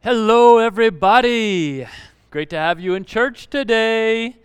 Hello, everybody. Great to have you in church today.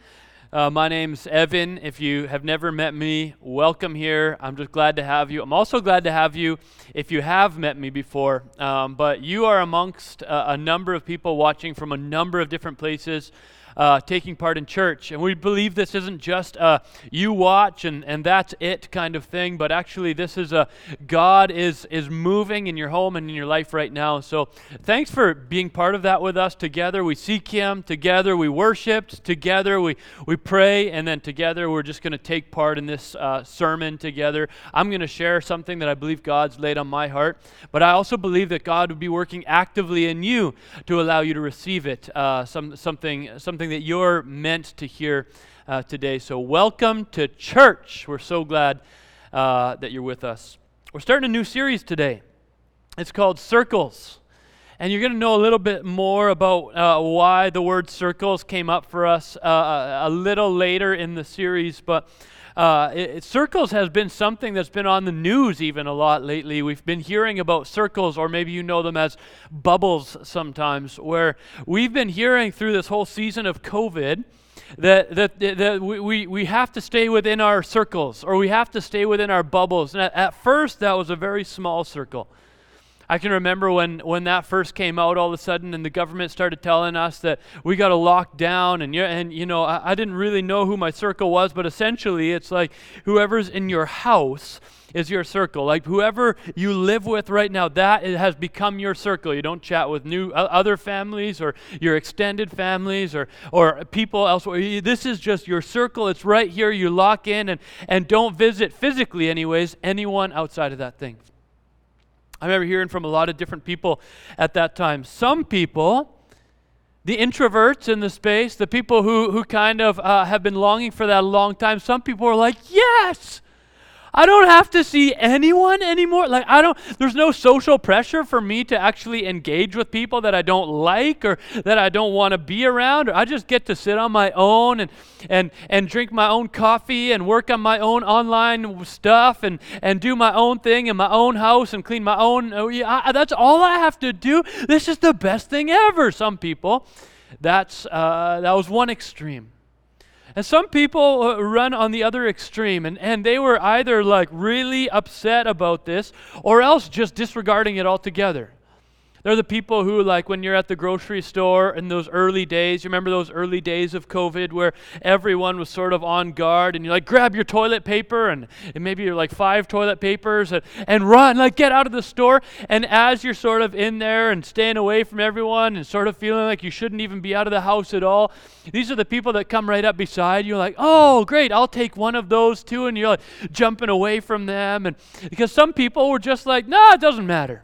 Uh, my name's Evan. If you have never met me, welcome here. I'm just glad to have you. I'm also glad to have you if you have met me before. Um, but you are amongst uh, a number of people watching from a number of different places uh, taking part in church. And we believe this isn't just a you watch and, and that's it kind of thing, but actually this is a God is, is moving in your home and in your life right now. So thanks for being part of that with us together. We seek Him together, we worshiped together, we, we pray, and then together we're just going to take part in this uh, sermon together. I'm going to share something that I believe God's laid on my heart, but I also believe that God would be working actively in you to allow you to receive it. Uh, some, something, something something that you're meant to hear uh, today. So, welcome to church. We're so glad uh, that you're with us. We're starting a new series today. It's called Circles. And you're going to know a little bit more about uh, why the word circles came up for us uh, a little later in the series. But uh, it, circles has been something that's been on the news even a lot lately. We've been hearing about circles, or maybe you know them as bubbles sometimes, where we've been hearing through this whole season of COVID that, that, that we, we have to stay within our circles or we have to stay within our bubbles. And at, at first, that was a very small circle. I can remember when, when that first came out all of a sudden and the government started telling us that we got to lock down. And, and you know, I, I didn't really know who my circle was, but essentially it's like whoever's in your house is your circle. Like whoever you live with right now, that it has become your circle. You don't chat with new other families or your extended families or, or people elsewhere. This is just your circle. It's right here. You lock in and, and don't visit physically, anyways, anyone outside of that thing. I remember hearing from a lot of different people at that time. Some people, the introverts in the space, the people who, who kind of uh, have been longing for that a long time, some people are like, yes, I don't have to see anyone anymore. Like, I don't, there's no social pressure for me to actually engage with people that I don't like or that I don't want to be around. Or I just get to sit on my own and, and, and drink my own coffee and work on my own online stuff and, and do my own thing in my own house and clean my own. Oh, I, that's all I have to do. This is the best thing ever, some people. That's, uh, that was one extreme. And some people uh, run on the other extreme, and, and they were either like really upset about this or else just disregarding it altogether. They're the people who, like, when you're at the grocery store in those early days, you remember those early days of COVID where everyone was sort of on guard and you're like grab your toilet paper and, and maybe you're like five toilet papers and, and run, like, get out of the store. And as you're sort of in there and staying away from everyone and sort of feeling like you shouldn't even be out of the house at all, these are the people that come right up beside you, like, oh, great, I'll take one of those too. And you're like jumping away from them. And because some people were just like, no, nah, it doesn't matter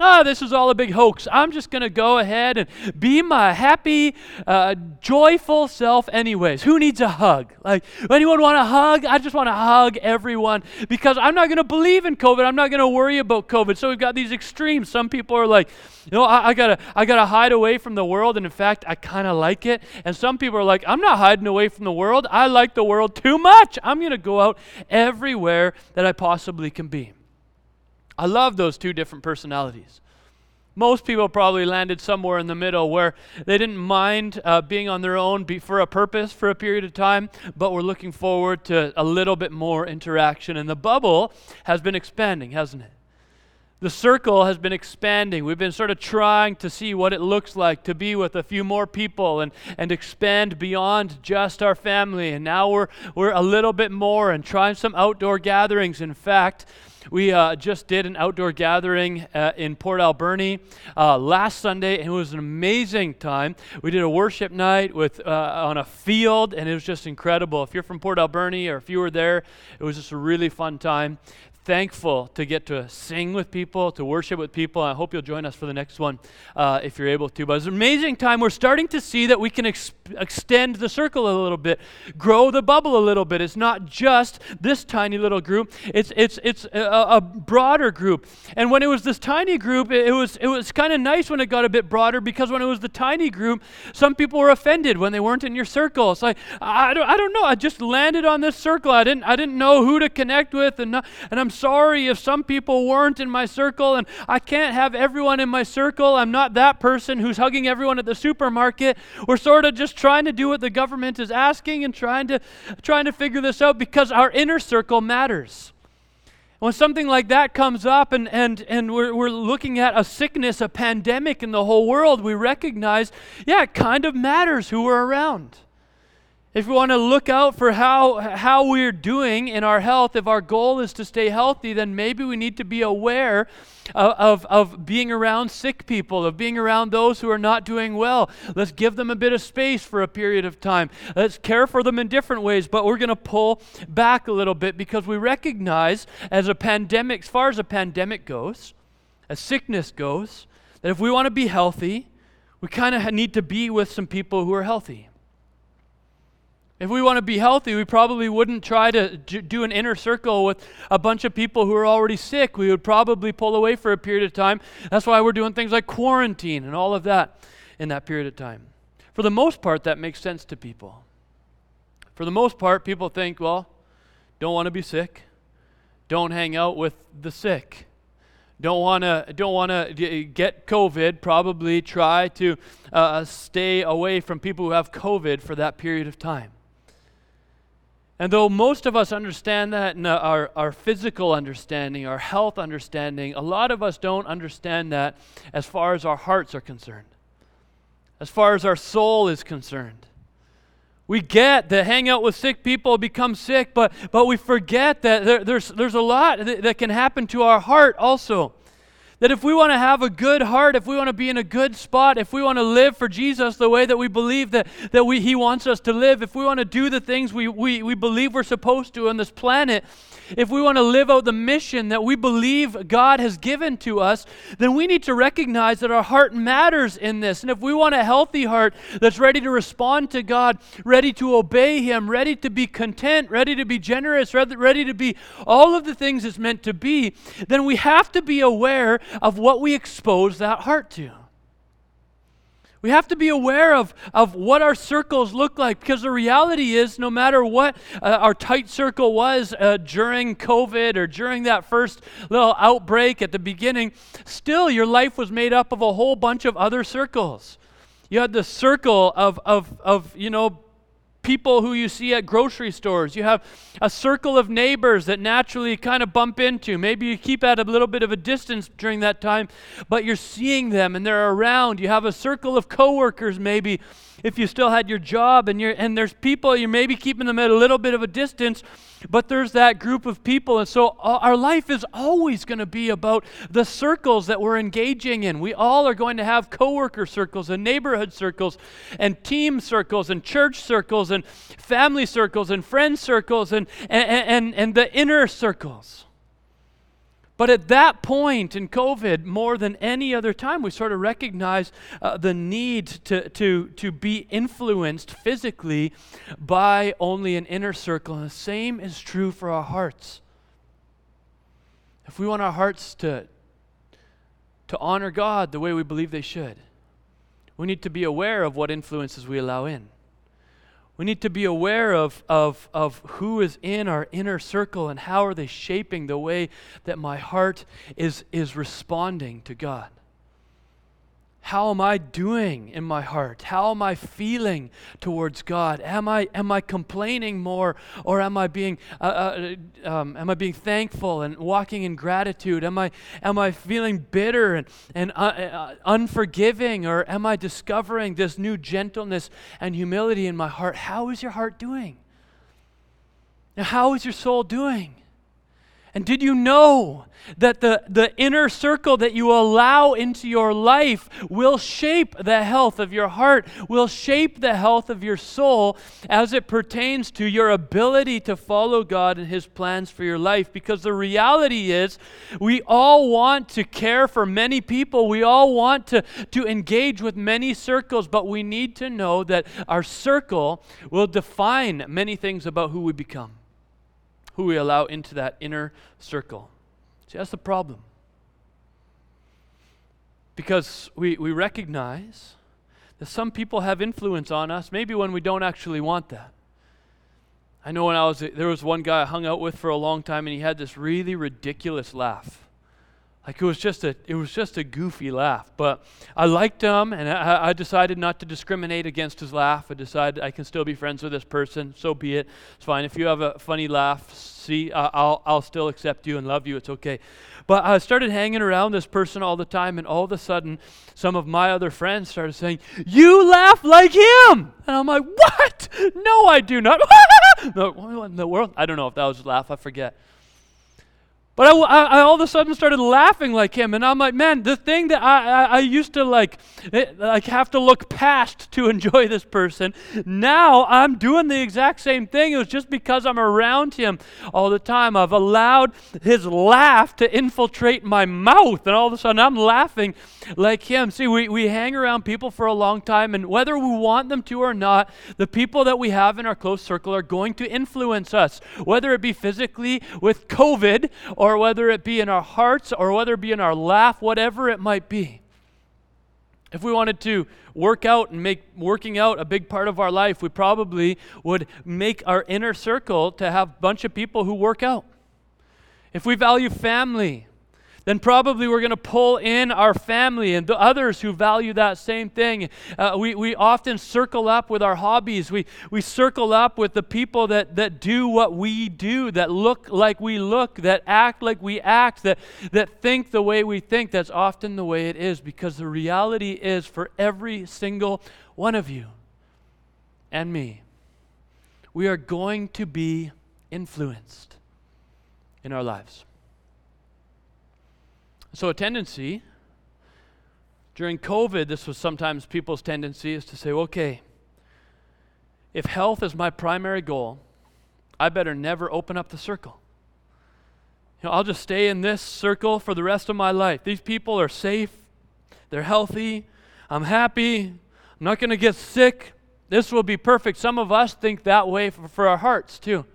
ah, this is all a big hoax. I'm just going to go ahead and be my happy, uh, joyful self, anyways. Who needs a hug? Like, anyone want a hug? I just want to hug everyone because I'm not going to believe in COVID. I'm not going to worry about COVID. So we've got these extremes. Some people are like, you know, I, I gotta, I gotta hide away from the world, and in fact, I kind of like it. And some people are like, I'm not hiding away from the world. I like the world too much. I'm going to go out everywhere that I possibly can be. I love those two different personalities. Most people probably landed somewhere in the middle where they didn't mind uh, being on their own for a purpose for a period of time, but were looking forward to a little bit more interaction. And the bubble has been expanding, hasn't it? The circle has been expanding. We've been sort of trying to see what it looks like to be with a few more people and, and expand beyond just our family. And now we're, we're a little bit more and trying some outdoor gatherings. In fact, we uh, just did an outdoor gathering uh, in Port Alberni uh, last Sunday, and it was an amazing time. We did a worship night with uh, on a field, and it was just incredible. If you're from Port Alberni or if you were there, it was just a really fun time thankful to get to sing with people, to worship with people. I hope you'll join us for the next one uh, if you're able to. But it's an amazing time. We're starting to see that we can ex- extend the circle a little bit, grow the bubble a little bit. It's not just this tiny little group, it's, it's, it's a, a broader group. And when it was this tiny group, it, it was, it was kind of nice when it got a bit broader because when it was the tiny group, some people were offended when they weren't in your circle. It's like, I don't, I don't know. I just landed on this circle. I didn't, I didn't know who to connect with. And, not, and I'm sorry if some people weren't in my circle, and I can't have everyone in my circle. I'm not that person who's hugging everyone at the supermarket. We're sort of just trying to do what the government is asking and trying to, trying to figure this out because our inner circle matters. When something like that comes up and, and, and we're, we're looking at a sickness, a pandemic in the whole world, we recognize, yeah, it kind of matters who we're around. If we want to look out for how, how we're doing in our health, if our goal is to stay healthy, then maybe we need to be aware of, of, of, being around sick people, of being around those who are not doing well. Let's give them a bit of space for a period of time. Let's care for them in different ways, but we're going to pull back a little bit because we recognize as a pandemic, as far as a pandemic goes, as sickness goes, that if we want to be healthy, we kind of need to be with some people who are healthy. If we want to be healthy, we probably wouldn't try to do an inner circle with a bunch of people who are already sick. We would probably pull away for a period of time. That's why we're doing things like quarantine and all of that in that period of time. For the most part, that makes sense to people. For the most part, people think, well, don't want to be sick, don't hang out with the sick don't want to don't want to get covid probably try to uh, stay away from people who have covid for that period of time and though most of us understand that in uh, our, our physical understanding, our health understanding, a lot of us don't understand that as far as our hearts are concerned, as far as our soul is concerned. We get that hang out with sick people, become sick, but, but we forget that there, there's, there's a lot that, that can happen to our heart also. That if we want to have a good heart, if we want to be in a good spot, if we want to live for Jesus the way that we believe that, that we, He wants us to live, if we want to do the things we, we, we believe we're supposed to on this planet, if we want to live out the mission that we believe God has given to us, then we need to recognize that our heart matters in this. And if we want a healthy heart that's ready to respond to God, ready to obey Him, ready to be content, ready to be generous, ready to be all of the things it's meant to be, then we have to be aware of what we expose that heart to. We have to be aware of, of what our circles look like because the reality is, no matter what uh, our tight circle was uh, during COVID or during that first little outbreak at the beginning, still your life was made up of a whole bunch of other circles. You had the circle of, of, of you know, people who you see at grocery stores. You have a circle of neighbors that naturally kind of bump into. Maybe you keep at a little bit of a distance during that time, but you're seeing them and they're around. You have a circle of coworkers maybe if you still had your job and you're and there's people you're maybe keeping them at a little bit of a distance but there's that group of people. And so uh, our life is always going to be about the circles that we're engaging in. We all are going to have coworker circles and neighborhood circles and team circles and church circles and family circles and friend circles and and, and, and the inner circles but at that point in COVID, more than any other time, we sort of recognize uh, the need to, to, to be influenced physically by only an inner circle. And the same is true for our hearts. If we want our hearts to, to honor God the way we believe they should, we need to be aware of what influences we allow in. We need to be aware of, of, of who is in our inner circle and how are they shaping the way that my heart is, is responding to God. How am I doing in my heart? How am I feeling towards God? Am I am I complaining more, or am I being uh, uh, um, am I being thankful and walking in gratitude? Am I am I feeling bitter and and uh, uh unforgiving, or am I discovering this new gentleness and humility in my heart? How is your heart doing? Now, how is your soul doing? And did you know that the, the inner circle that you allow into your life will shape the health of your heart, will shape the health of your soul as it pertains to your ability to follow God and His plans for your life? Because the reality is, we all want to care for many people, we all want to, to engage with many circles, but we need to know that our circle will define many things about who we become who we allow into that inner circle. See, that's the problem. Because we, we recognize that some people have influence on us, maybe when we don't actually want that. I know when I was there was one guy I hung out with for a long time and he had this really ridiculous laugh. Like it was just a it was just a goofy laugh. But I liked him and I, I decided not to discriminate against his laugh. I decided I can still be friends with this person. So be it. It's fine. If you have a funny laugh, see uh, I'll I'll still accept you and love you. It's okay. But I started hanging around this person all the time, and all of a sudden, some of my other friends started saying, You laugh like him! And I'm like, What? No, I do not. no, what in the world? I don't know if that was a laugh, I forget. But I, I, I, all of a sudden started laughing like him, and I'm like, man, the thing that I, I, I used to like, it, like have to look past to enjoy this person, now I'm doing the exact same thing. It was just because I'm around him all the time. I've allowed his laugh to infiltrate my mouth, and all of a sudden I'm laughing like him. See, we, we hang around people for a long time, and whether we want them to or not, the people that we have in our close circle are going to influence us, whether it be physically with COVID or or whether it be in our hearts, or whether it be in our laugh, whatever it might be. If we wanted to work out and make working out a big part of our life, we probably would make our inner circle to have a bunch of people who work out. If we value family, then probably we're going to pull in our family and the others who value that same thing. Uh, we, we often circle up with our hobbies. We, we circle up with the people that, that do what we do, that look like we look, that act like we act, that, that think the way we think. That's often the way it is because the reality is for every single one of you and me, we are going to be influenced in our lives. So, a tendency during COVID, this was sometimes people's tendency is to say, okay, if health is my primary goal, I better never open up the circle. You know, I'll just stay in this circle for the rest of my life. These people are safe, they're healthy, I'm happy, I'm not going to get sick. This will be perfect. Some of us think that way for, for our hearts too.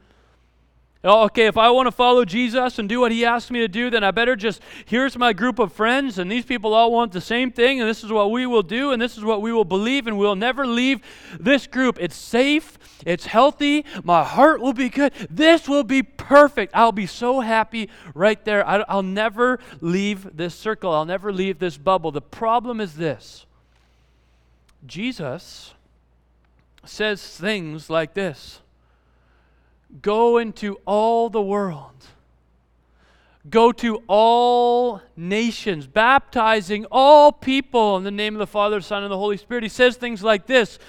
Oh, okay, if I want to follow Jesus and do what he asks me to do, then I better just, here's my group of friends, and these people all want the same thing, and this is what we will do, and this is what we will believe, and we'll never leave this group. It's safe, it's healthy, my heart will be good. This will be perfect. I'll be so happy right there. I, I'll never leave this circle, I'll never leave this bubble. The problem is this Jesus says things like this. Go into all the world. Go to all nations, baptizing all people in the name of the Father, Son, and the Holy Spirit. He says things like this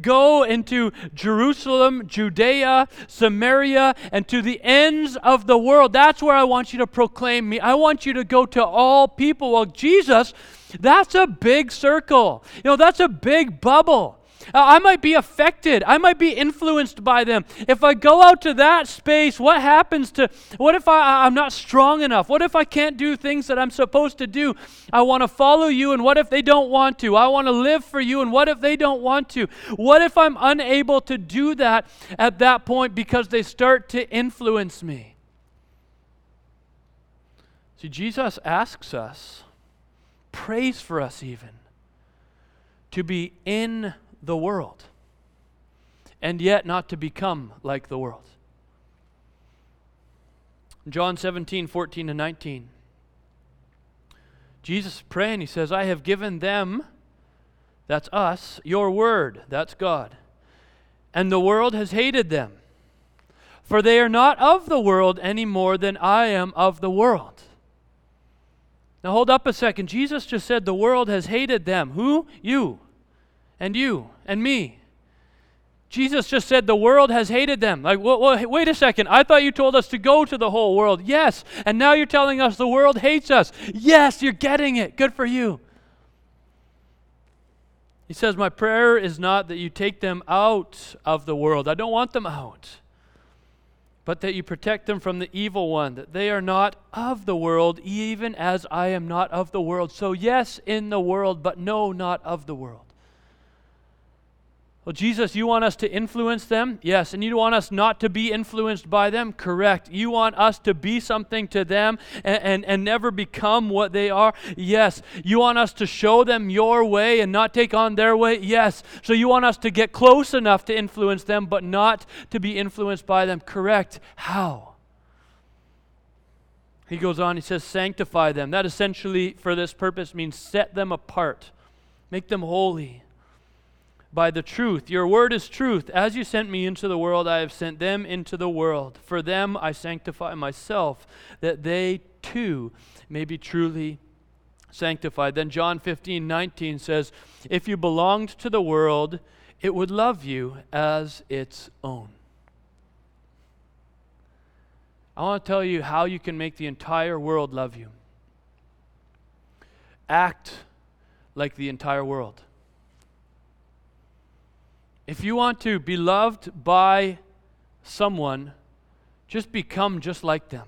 Go into Jerusalem, Judea, Samaria, and to the ends of the world. That's where I want you to proclaim me. I want you to go to all people. Well, Jesus, that's a big circle. You know, that's a big bubble. Uh, I might be affected. I might be influenced by them. If I go out to that space, what happens to, what if I, I'm not strong enough? What if I can't do things that I'm supposed to do? I want to follow you, and what if they don't want to? I want to live for you, and what if they don't want to? What if I'm unable to do that at that point because they start to influence me? See, Jesus asks us, prays for us even, to be in the world, and yet not to become like the world. John 17, 14 to 19. Jesus praying, he says, I have given them, that's us, your word, that's God. And the world has hated them, for they are not of the world any more than I am of the world. Now hold up a second. Jesus just said the world has hated them. Who? You and you and me. Jesus just said the world has hated them. Like, well, well, wait a second. I thought you told us to go to the whole world. Yes. And now you're telling us the world hates us. Yes, you're getting it. Good for you. He says, My prayer is not that you take them out of the world. I don't want them out. But that you protect them from the evil one, that they are not of the world, even as I am not of the world. So, yes, in the world, but no, not of the world. Well, Jesus, you want us to influence them? Yes. And you want us not to be influenced by them? Correct. You want us to be something to them and, and, and, never become what they are? Yes. You want us to show them your way and not take on their way? Yes. So you want us to get close enough to influence them, but not to be influenced by them? Correct. How? He goes on, he says, sanctify them. That essentially, for this purpose, means set them apart, make them holy by the truth. Your word is truth. As you sent me into the world, I have sent them into the world. For them I sanctify myself, that they too may be truly sanctified. Then John 15, 19 says, If you belonged to the world, it would love you as its own. I want to tell you how you can make the entire world love you. Act like the entire world. If you want to be loved by someone, just become just like them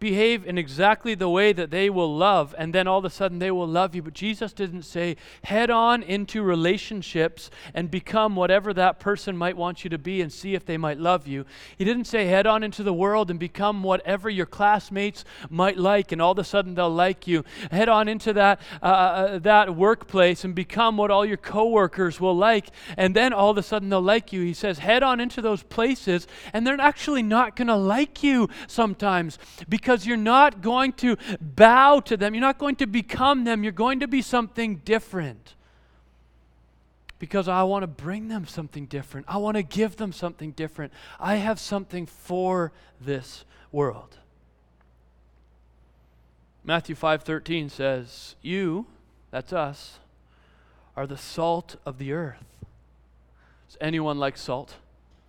behave in exactly the way that they will love, and then all of a sudden they will love you. But Jesus didn't say, head on into relationships and become whatever that person might want you to be and see if they might love you. He didn't say, head on into the world and become whatever your classmates might like, and all of a sudden they'll like you. Head on into that, uh, uh that workplace and become what all your coworkers will like, and then all of a sudden they'll like you. He says, head on into those places, and they're actually not going to like you sometimes because because you're not going to bow to them. You're not going to become them. You're going to be something different. Because I want to bring them something different. I want to give them something different. I have something for this world. Matthew 5:13 says, "You, that's us, are the salt of the earth." Does anyone like salt?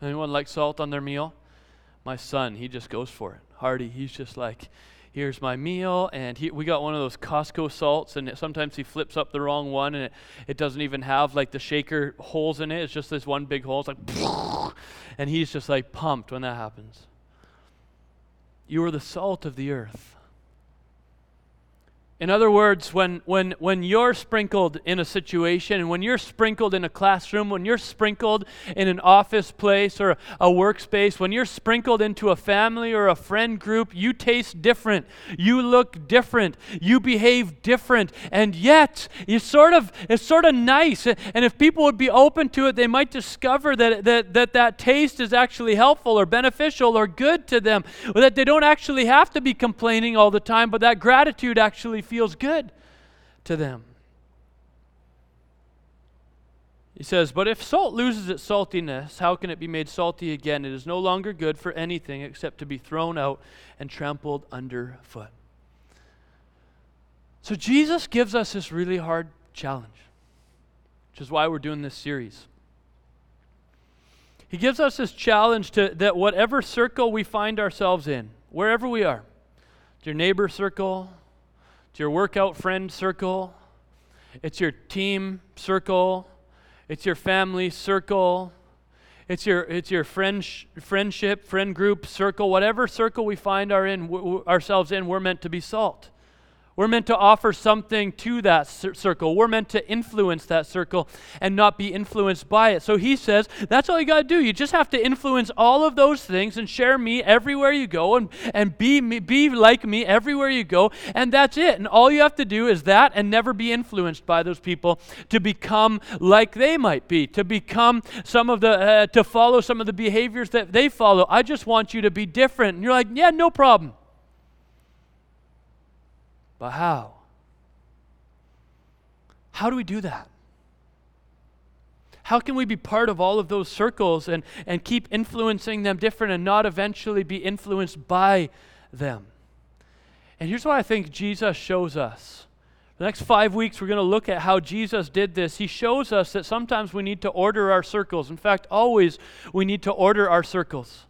Anyone like salt on their meal? My son, he just goes for it. Hardy, he's just like, here's my meal. And he, we got one of those Costco salts, and it, sometimes he flips up the wrong one, and it, it doesn't even have like the shaker holes in it. It's just this one big hole. It's like, and he's just like pumped when that happens. You are the salt of the earth. In other words, when, when, when you're sprinkled in a situation, and when you're sprinkled in a classroom, when you're sprinkled in an office place or a workspace, when you're sprinkled into a family or a friend group, you taste different. You look different. You behave different. And yet, you sort of, it's sort of nice. And if people would be open to it, they might discover that that, that, that taste is actually helpful or beneficial or good to them. Or that they don't actually have to be complaining all the time, but that gratitude actually feels good to them. He says, But if salt loses its saltiness, how can it be made salty again? It is no longer good for anything except to be thrown out and trampled underfoot. So Jesus gives us this really hard challenge, which is why we're doing this series. He gives us this challenge to that whatever circle we find ourselves in, wherever we are, your neighbor circle, it's your workout friend circle. It's your team circle. It's your family circle. It's your, it's your friend, friendship, friend group circle. Whatever circle we find our in, w- ourselves in, we're meant to be salt. We're meant to offer something to that circle. We're meant to influence that circle and not be influenced by it. So he says, that's all you got to do. You just have to influence all of those things and share me everywhere you go and, and be, me, be like me everywhere you go. And that's it. And all you have to do is that and never be influenced by those people to become like they might be, to become some of the, uh, to follow some of the behaviors that they follow. I just want you to be different. And you're like, yeah, no problem. But how? How do we do that? How can we be part of all of those circles and, and keep influencing them different and not eventually be influenced by them? And here's what I think Jesus shows us. The next five weeks, we're going to look at how Jesus did this. He shows us that sometimes we need to order our circles. In fact, always we need to order our circles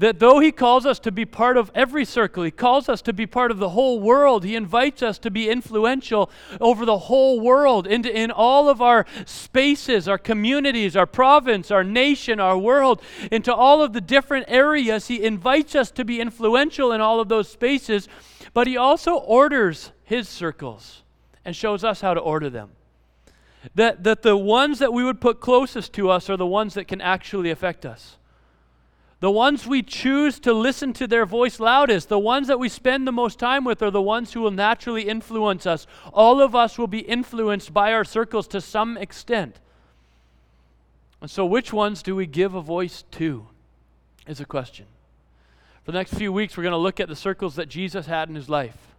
that though He calls us to be part of every circle, He calls us to be part of the whole world, He invites us to be influential over the whole world, into, in all of our spaces, our communities, our province, our nation, our world, into all of the different areas. He invites us to be influential in all of those spaces, but He also orders His circles and shows us how to order them. that, that the ones that we would put closest to us are the ones that can actually affect us. The ones we choose to listen to their voice loudest, the ones that we spend the most time with, are the ones who will naturally influence us. All of us will be influenced by our circles to some extent. And so, which ones do we give a voice to? Is a question. For the next few weeks, we're going to look at the circles that Jesus had in his life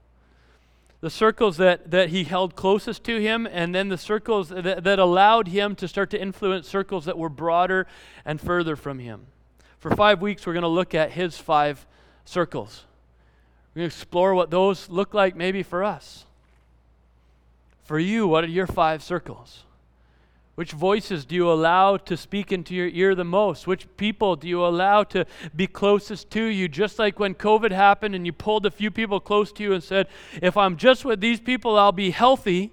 the circles that, that he held closest to him, and then the circles that, that allowed him to start to influence circles that were broader and further from him. For five weeks, we're going to look at his five circles. We're going to explore what those look like maybe for us. For you, what are your five circles? Which voices do you allow to speak into your ear the most? Which people do you allow to be closest to you? Just like when COVID happened and you pulled a few people close to you and said, If I'm just with these people, I'll be healthy.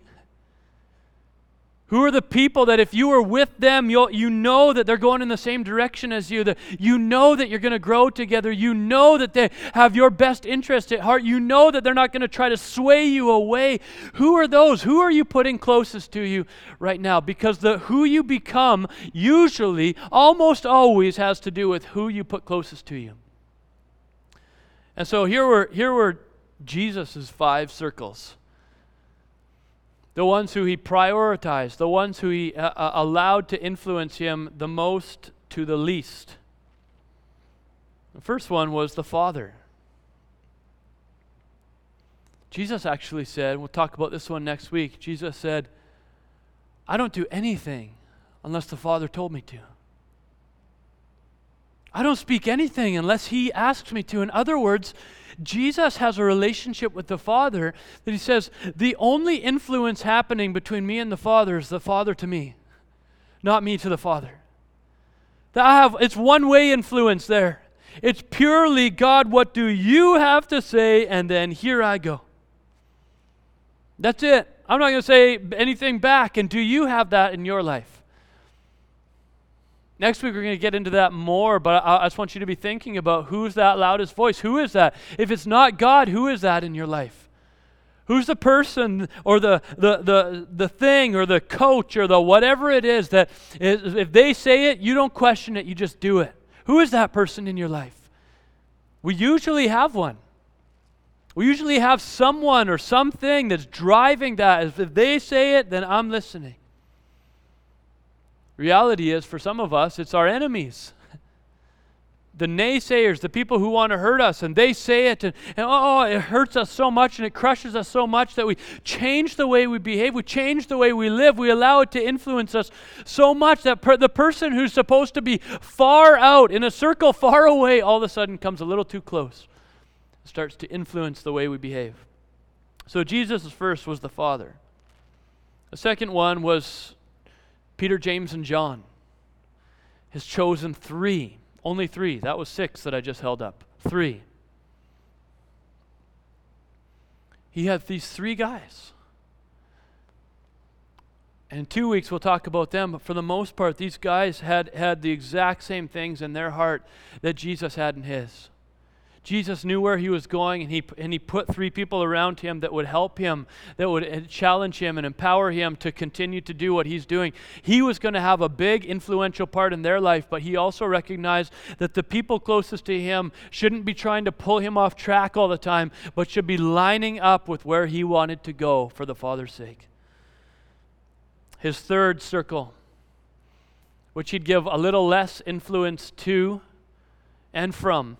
Who are the people that if you are with them, you you know that they're going in the same direction as you, that you know that you're going to grow together, you know that they have your best interest at heart, you know that they're not going to try to sway you away. Who are those? Who are you putting closest to you right now? Because the who you become usually, almost always, has to do with who you put closest to you. And so here were, here were Jesus' five circles the ones who he prioritized, the ones who he uh, uh, allowed to influence him the most to the least. The first one was the Father. Jesus actually said, we'll talk about this one next week. Jesus said, I don't do anything unless the Father told me to. I don't speak anything unless He asks me to. In other words, Jesus has a relationship with the Father that he says, the only influence happening between me and the Father is the Father to me, not me to the Father. That I have it's one way influence there. It's purely God, what do you have to say? And then here I go. That's it. I'm not going to say anything back. And do you have that in your life? Next week, we're going to get into that more, but I, I, just want you to be thinking about who's that loudest voice? Who is that? If it's not God, who is that in your life? Who's the person or the, the, the, the thing or the coach or the whatever it is that is, if they say it, you don't question it, you just do it? Who is that person in your life? We usually have one. We usually have someone or something that's driving that. If they say it, then I'm listening. Reality is, for some of us, it's our enemies. The naysayers, the people who want to hurt us, and they say it, and, and oh, it hurts us so much and it crushes us so much that we change the way we behave, we change the way we live, we allow it to influence us so much that per- the person who's supposed to be far out in a circle far away all of a sudden comes a little too close, starts to influence the way we behave. So Jesus' first was the Father. The second one was Peter, James, and John has chosen three, only three. That was six that I just held up. Three. He had these three guys. And in two weeks, we'll talk about them. But for the most part, these guys had, had the exact same things in their heart that Jesus had in his. Jesus knew where he was going, and he, and he put three people around him that would help him, that would uh, challenge him and empower him to continue to do what he's doing. He was going to have a big, influential part in their life, but he also recognized that the people closest to him shouldn't be trying to pull him off track all the time, but should be lining up with where he wanted to go for the Father's sake. His third circle, which he'd give a little less influence to and from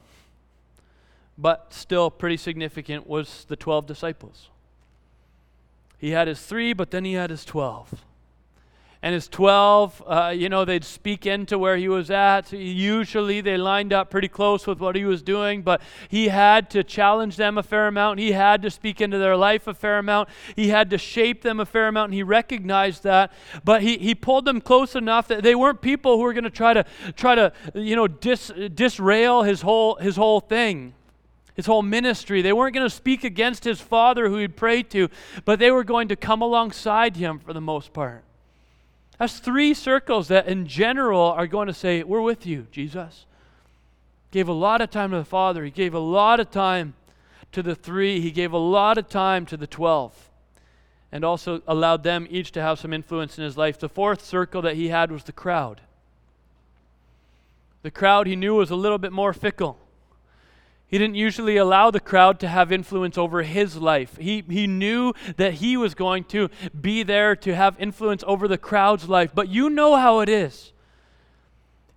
but still pretty significant, was the 12 disciples. He had his three, but then he had his 12. And his 12, uh, you know, they'd speak into where he was at. Usually they lined up pretty close with what he was doing, but he had to challenge them a fair amount. He had to speak into their life a fair amount. He had to shape them a fair amount, and he recognized that. But he, he pulled them close enough that they weren't people who were going to try to, try to, you know, dis, disrail his whole, his whole thing his whole ministry. They weren't going to speak against his father who he'd prayed to, but they were going to come alongside him for the most part. That's three circles that, in general, are going to say, We're with you, Jesus. Gave a lot of time to the Father. He gave a lot of time to the three. He gave a lot of time to the 12. and also allowed them each to have some influence in his life. The fourth circle that he had was the crowd. The crowd he knew was a little bit more fickle. He didn't usually allow the crowd to have influence over his life. He, he knew that he was going to be there to have influence over the crowd's life. But you know how it is.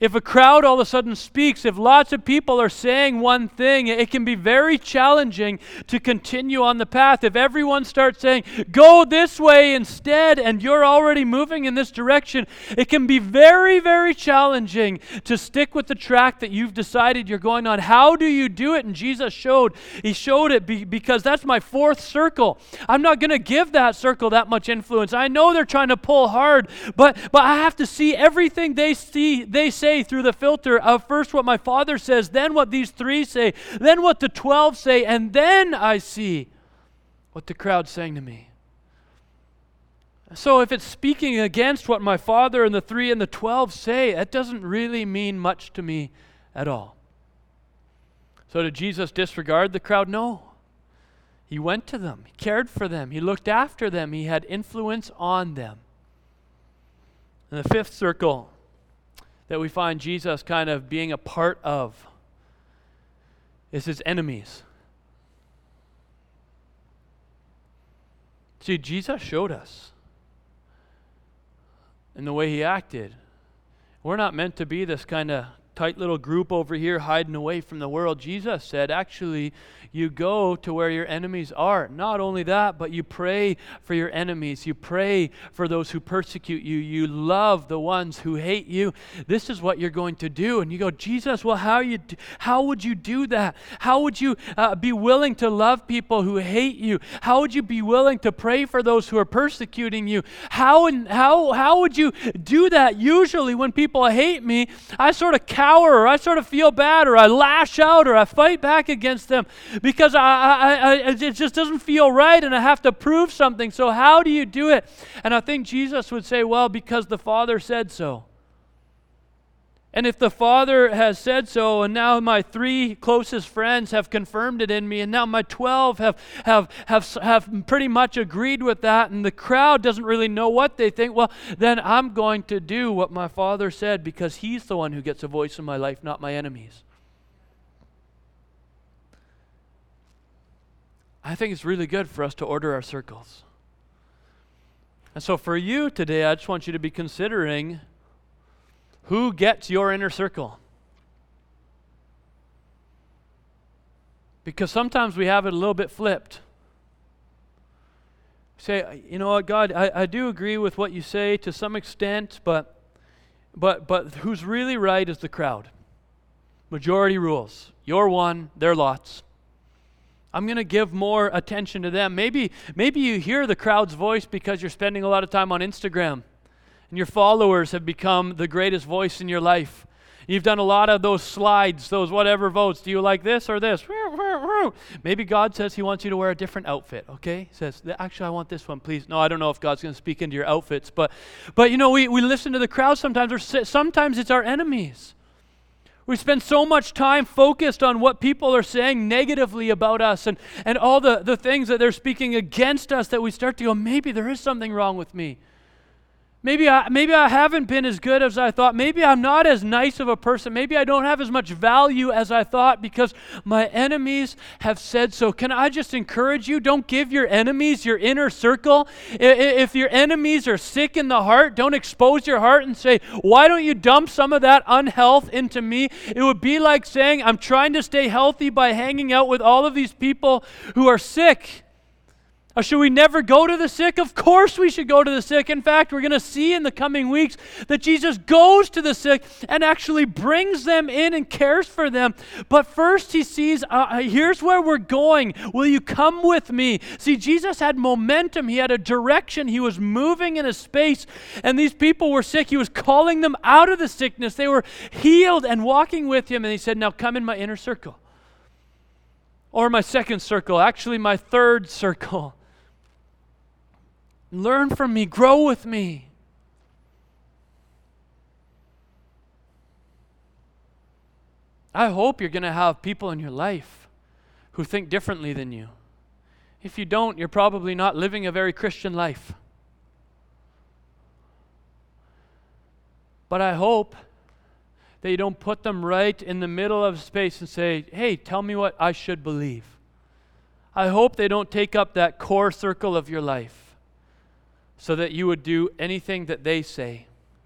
If a crowd all of a sudden speaks, if lots of people are saying one thing, it can be very challenging to continue on the path. If everyone starts saying, go this way instead, and you're already moving in this direction, it can be very, very challenging to stick with the track that you've decided you're going on. How do you do it? And Jesus showed. He showed it be, because that's my fourth circle. I'm not going to give that circle that much influence. I know they're trying to pull hard, but, but I have to see everything they see, they say say through the filter of first what my father says, then what these three say, then what the 12 say, and then I see what the crowd's saying to me. So if it's speaking against what my father and the three and the 12 say, that doesn't really mean much to me at all. So did Jesus disregard the crowd? No. He went to them, he cared for them, he looked after them, he had influence on them. And the fifth circle that we find Jesus kind of being a part of is his enemies. See, Jesus showed us in the way he acted. We're not meant to be this kind of tight little group over here hiding away from the world. Jesus said, actually, you go to where your enemies are. Not only that, but you pray for your enemies. You pray for those who persecute you. You love the ones who hate you. This is what you're going to do. And you go, Jesus, well, how, you do, how would you do that? How would you uh, be willing to love people who hate you? How would you be willing to pray for those who are persecuting you? How, and how, how would you do that? Usually, when people hate me, I sort of or I sort of feel bad or I lash out or I fight back against them because I, I, I, it just doesn't feel right and I have to prove something. So, how do you do it? And I think Jesus would say, well, because the Father said so. And if the Father has said so, and now my three closest friends have confirmed it in me, and now my 12 have, have, have, have pretty much agreed with that, and the crowd doesn't really know what they think, well, then I'm going to do what my Father said because He's the one who gets a voice in my life, not my enemies. I think it's really good for us to order our circles. And so for you today, I just want you to be considering who gets your inner circle. Because sometimes we have it a little bit flipped. Say, you know what, God, I, I do agree with what you say to some extent, but but but who's really right is the crowd. Majority rules. You're one, they're lots. I'm going to give more attention to them. Maybe, maybe you hear the crowd's voice because you're spending a lot of time on Instagram and your followers have become the greatest voice in your life. You've done a lot of those slides, those whatever votes. Do you like this or this? Maybe God says He wants you to wear a different outfit. Okay, he says actually I want this one, please. No, I don't know if God's going to speak into your outfits, but but you know we we listen to the crowd sometimes, or sometimes it's our enemies. We spend so much time focused on what people are saying negatively about us and, and all the, the things that they're speaking against us that we start to go, maybe there is something wrong with me. Maybe I, maybe I haven't been as good as I thought. Maybe I'm not as nice of a person. Maybe I don't have as much value as I thought because my enemies have said so. Can I just encourage you? Don't give your enemies your inner circle. If your enemies are sick in the heart, don't expose your heart and say, Why don't you dump some of that unhealth into me? It would be like saying, I'm trying to stay healthy by hanging out with all of these people who are sick. Or should we never go to the sick? Of course we should go to the sick. In fact, we're going to see in the coming weeks that Jesus goes to the sick and actually brings them in and cares for them. But first, he sees, uh, uh, here's where we're going. Will you come with me? See, Jesus had momentum, he had a direction, he was moving in a space, and these people were sick. He was calling them out of the sickness. They were healed and walking with him, and he said, Now come in my inner circle. Or my second circle, actually, my third circle. Learn from me, grow with me. I hope you're going to have people in your life who think differently than you. If you don't, you're probably not living a very Christian life. But I hope that you don't put them right in the middle of space and say, hey, tell me what I should believe. I hope they don't take up that core circle of your life so that you would do anything that they say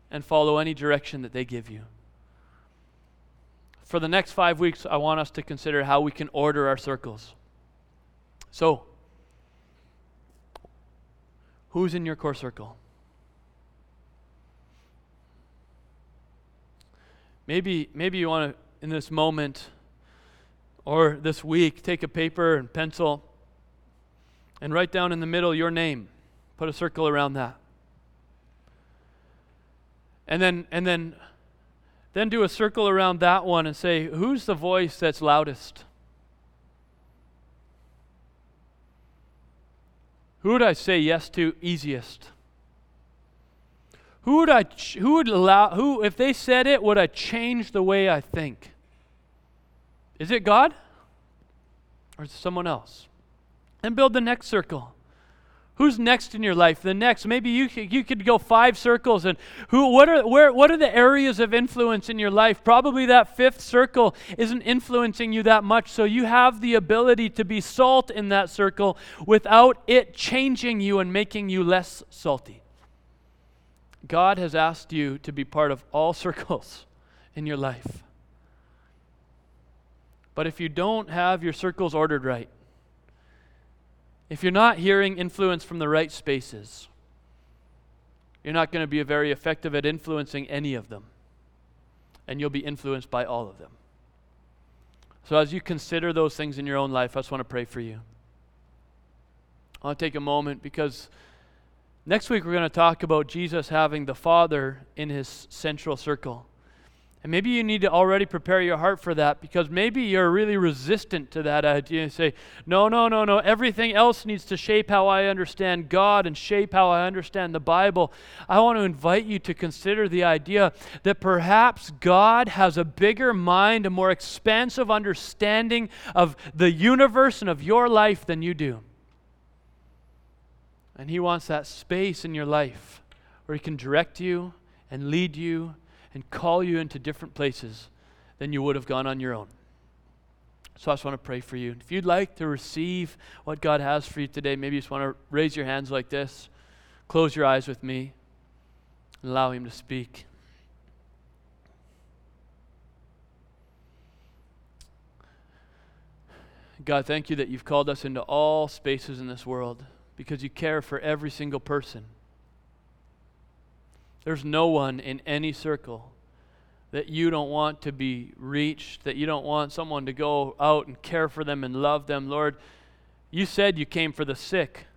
and follow any direction that they give you. For the next five weeks, I want us to consider how we can order our circles. So, who's in your core circle? Maybe, maybe you want to, in this moment or this week, take a paper and pencil and write down in the middle your name. Put a circle around that. And then, and then, then do a circle around that one and say, who's the voice that's loudest? Who would I say yes to easiest? Who would I who would allow who if they said it would I change the way I think? Is it God? Or is it someone else? And build the next circle. Who's next in your life? The next, maybe you could, you could go five circles, and who? What are where? What are the areas of influence in your life? Probably that fifth circle isn't influencing you that much, so you have the ability to be salt in that circle without it changing you and making you less salty. God has asked you to be part of all circles in your life. But if you don't have your circles ordered right, if you're not hearing influence from the right spaces, you're not going to be very effective at influencing any of them. And you'll be influenced by all of them. So, as you consider those things in your own life, I just want to pray for you. I want to take a moment because Next week, we're going to talk about Jesus having the Father in his central circle. And maybe you need to already prepare your heart for that because maybe you're really resistant to that idea and say, no, no, no, no, everything else needs to shape how I understand God and shape how I understand the Bible. I want to invite you to consider the idea that perhaps God has a bigger mind, a more expansive understanding of the universe and of your life than you do. And He wants that space in your life where He can direct you and lead you and call you into different places than you would have gone on your own. So I just want to pray for you. If you'd like to receive what God has for you today, maybe you just want to raise your hands like this, close your eyes with me, and allow Him to speak. God, thank you that you've called us into all spaces in this world because you care for every single person. There's no one in any circle that you don't want to be reached, that you don't want someone to go out and care for them and love them. Lord, you said you came for the sick.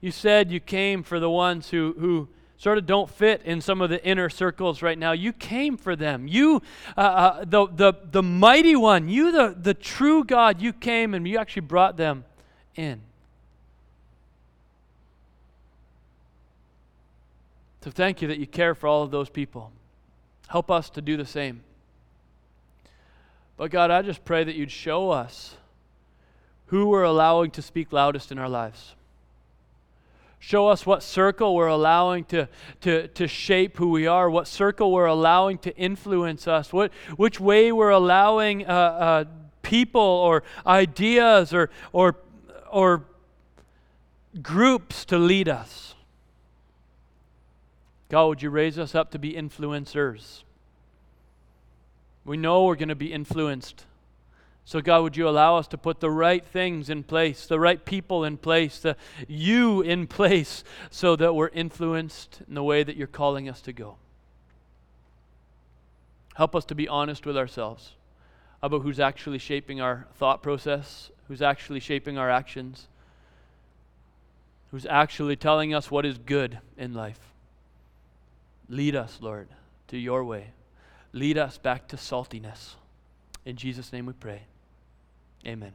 You said you came for the ones who, who sort of don't fit in some of the inner circles right now. You came for them. You, uh, uh, the, the, the mighty one, you, the, the true God, you came and you actually brought them in. So thank you that you care for all of those people. Help us to do the same. But God, I just pray that you'd show us who we're allowing to speak loudest in our lives. Show us what circle we're allowing to, to, to shape who we are, what circle we're allowing to influence us, what, which way we're allowing uh, uh, people or ideas or, or, or groups to lead us. God, would you raise us up to be influencers? We know we're going to be influenced. So, God, would you allow us to put the right things in place, the right people in place, the you in place, so that we're influenced in the way that you're calling us to go? Help us to be honest with ourselves about who's actually shaping our thought process, who's actually shaping our actions, who's actually telling us what is good in life. Lead us, Lord, to your way. Lead us back to saltiness. In Jesus' name we pray. Amen.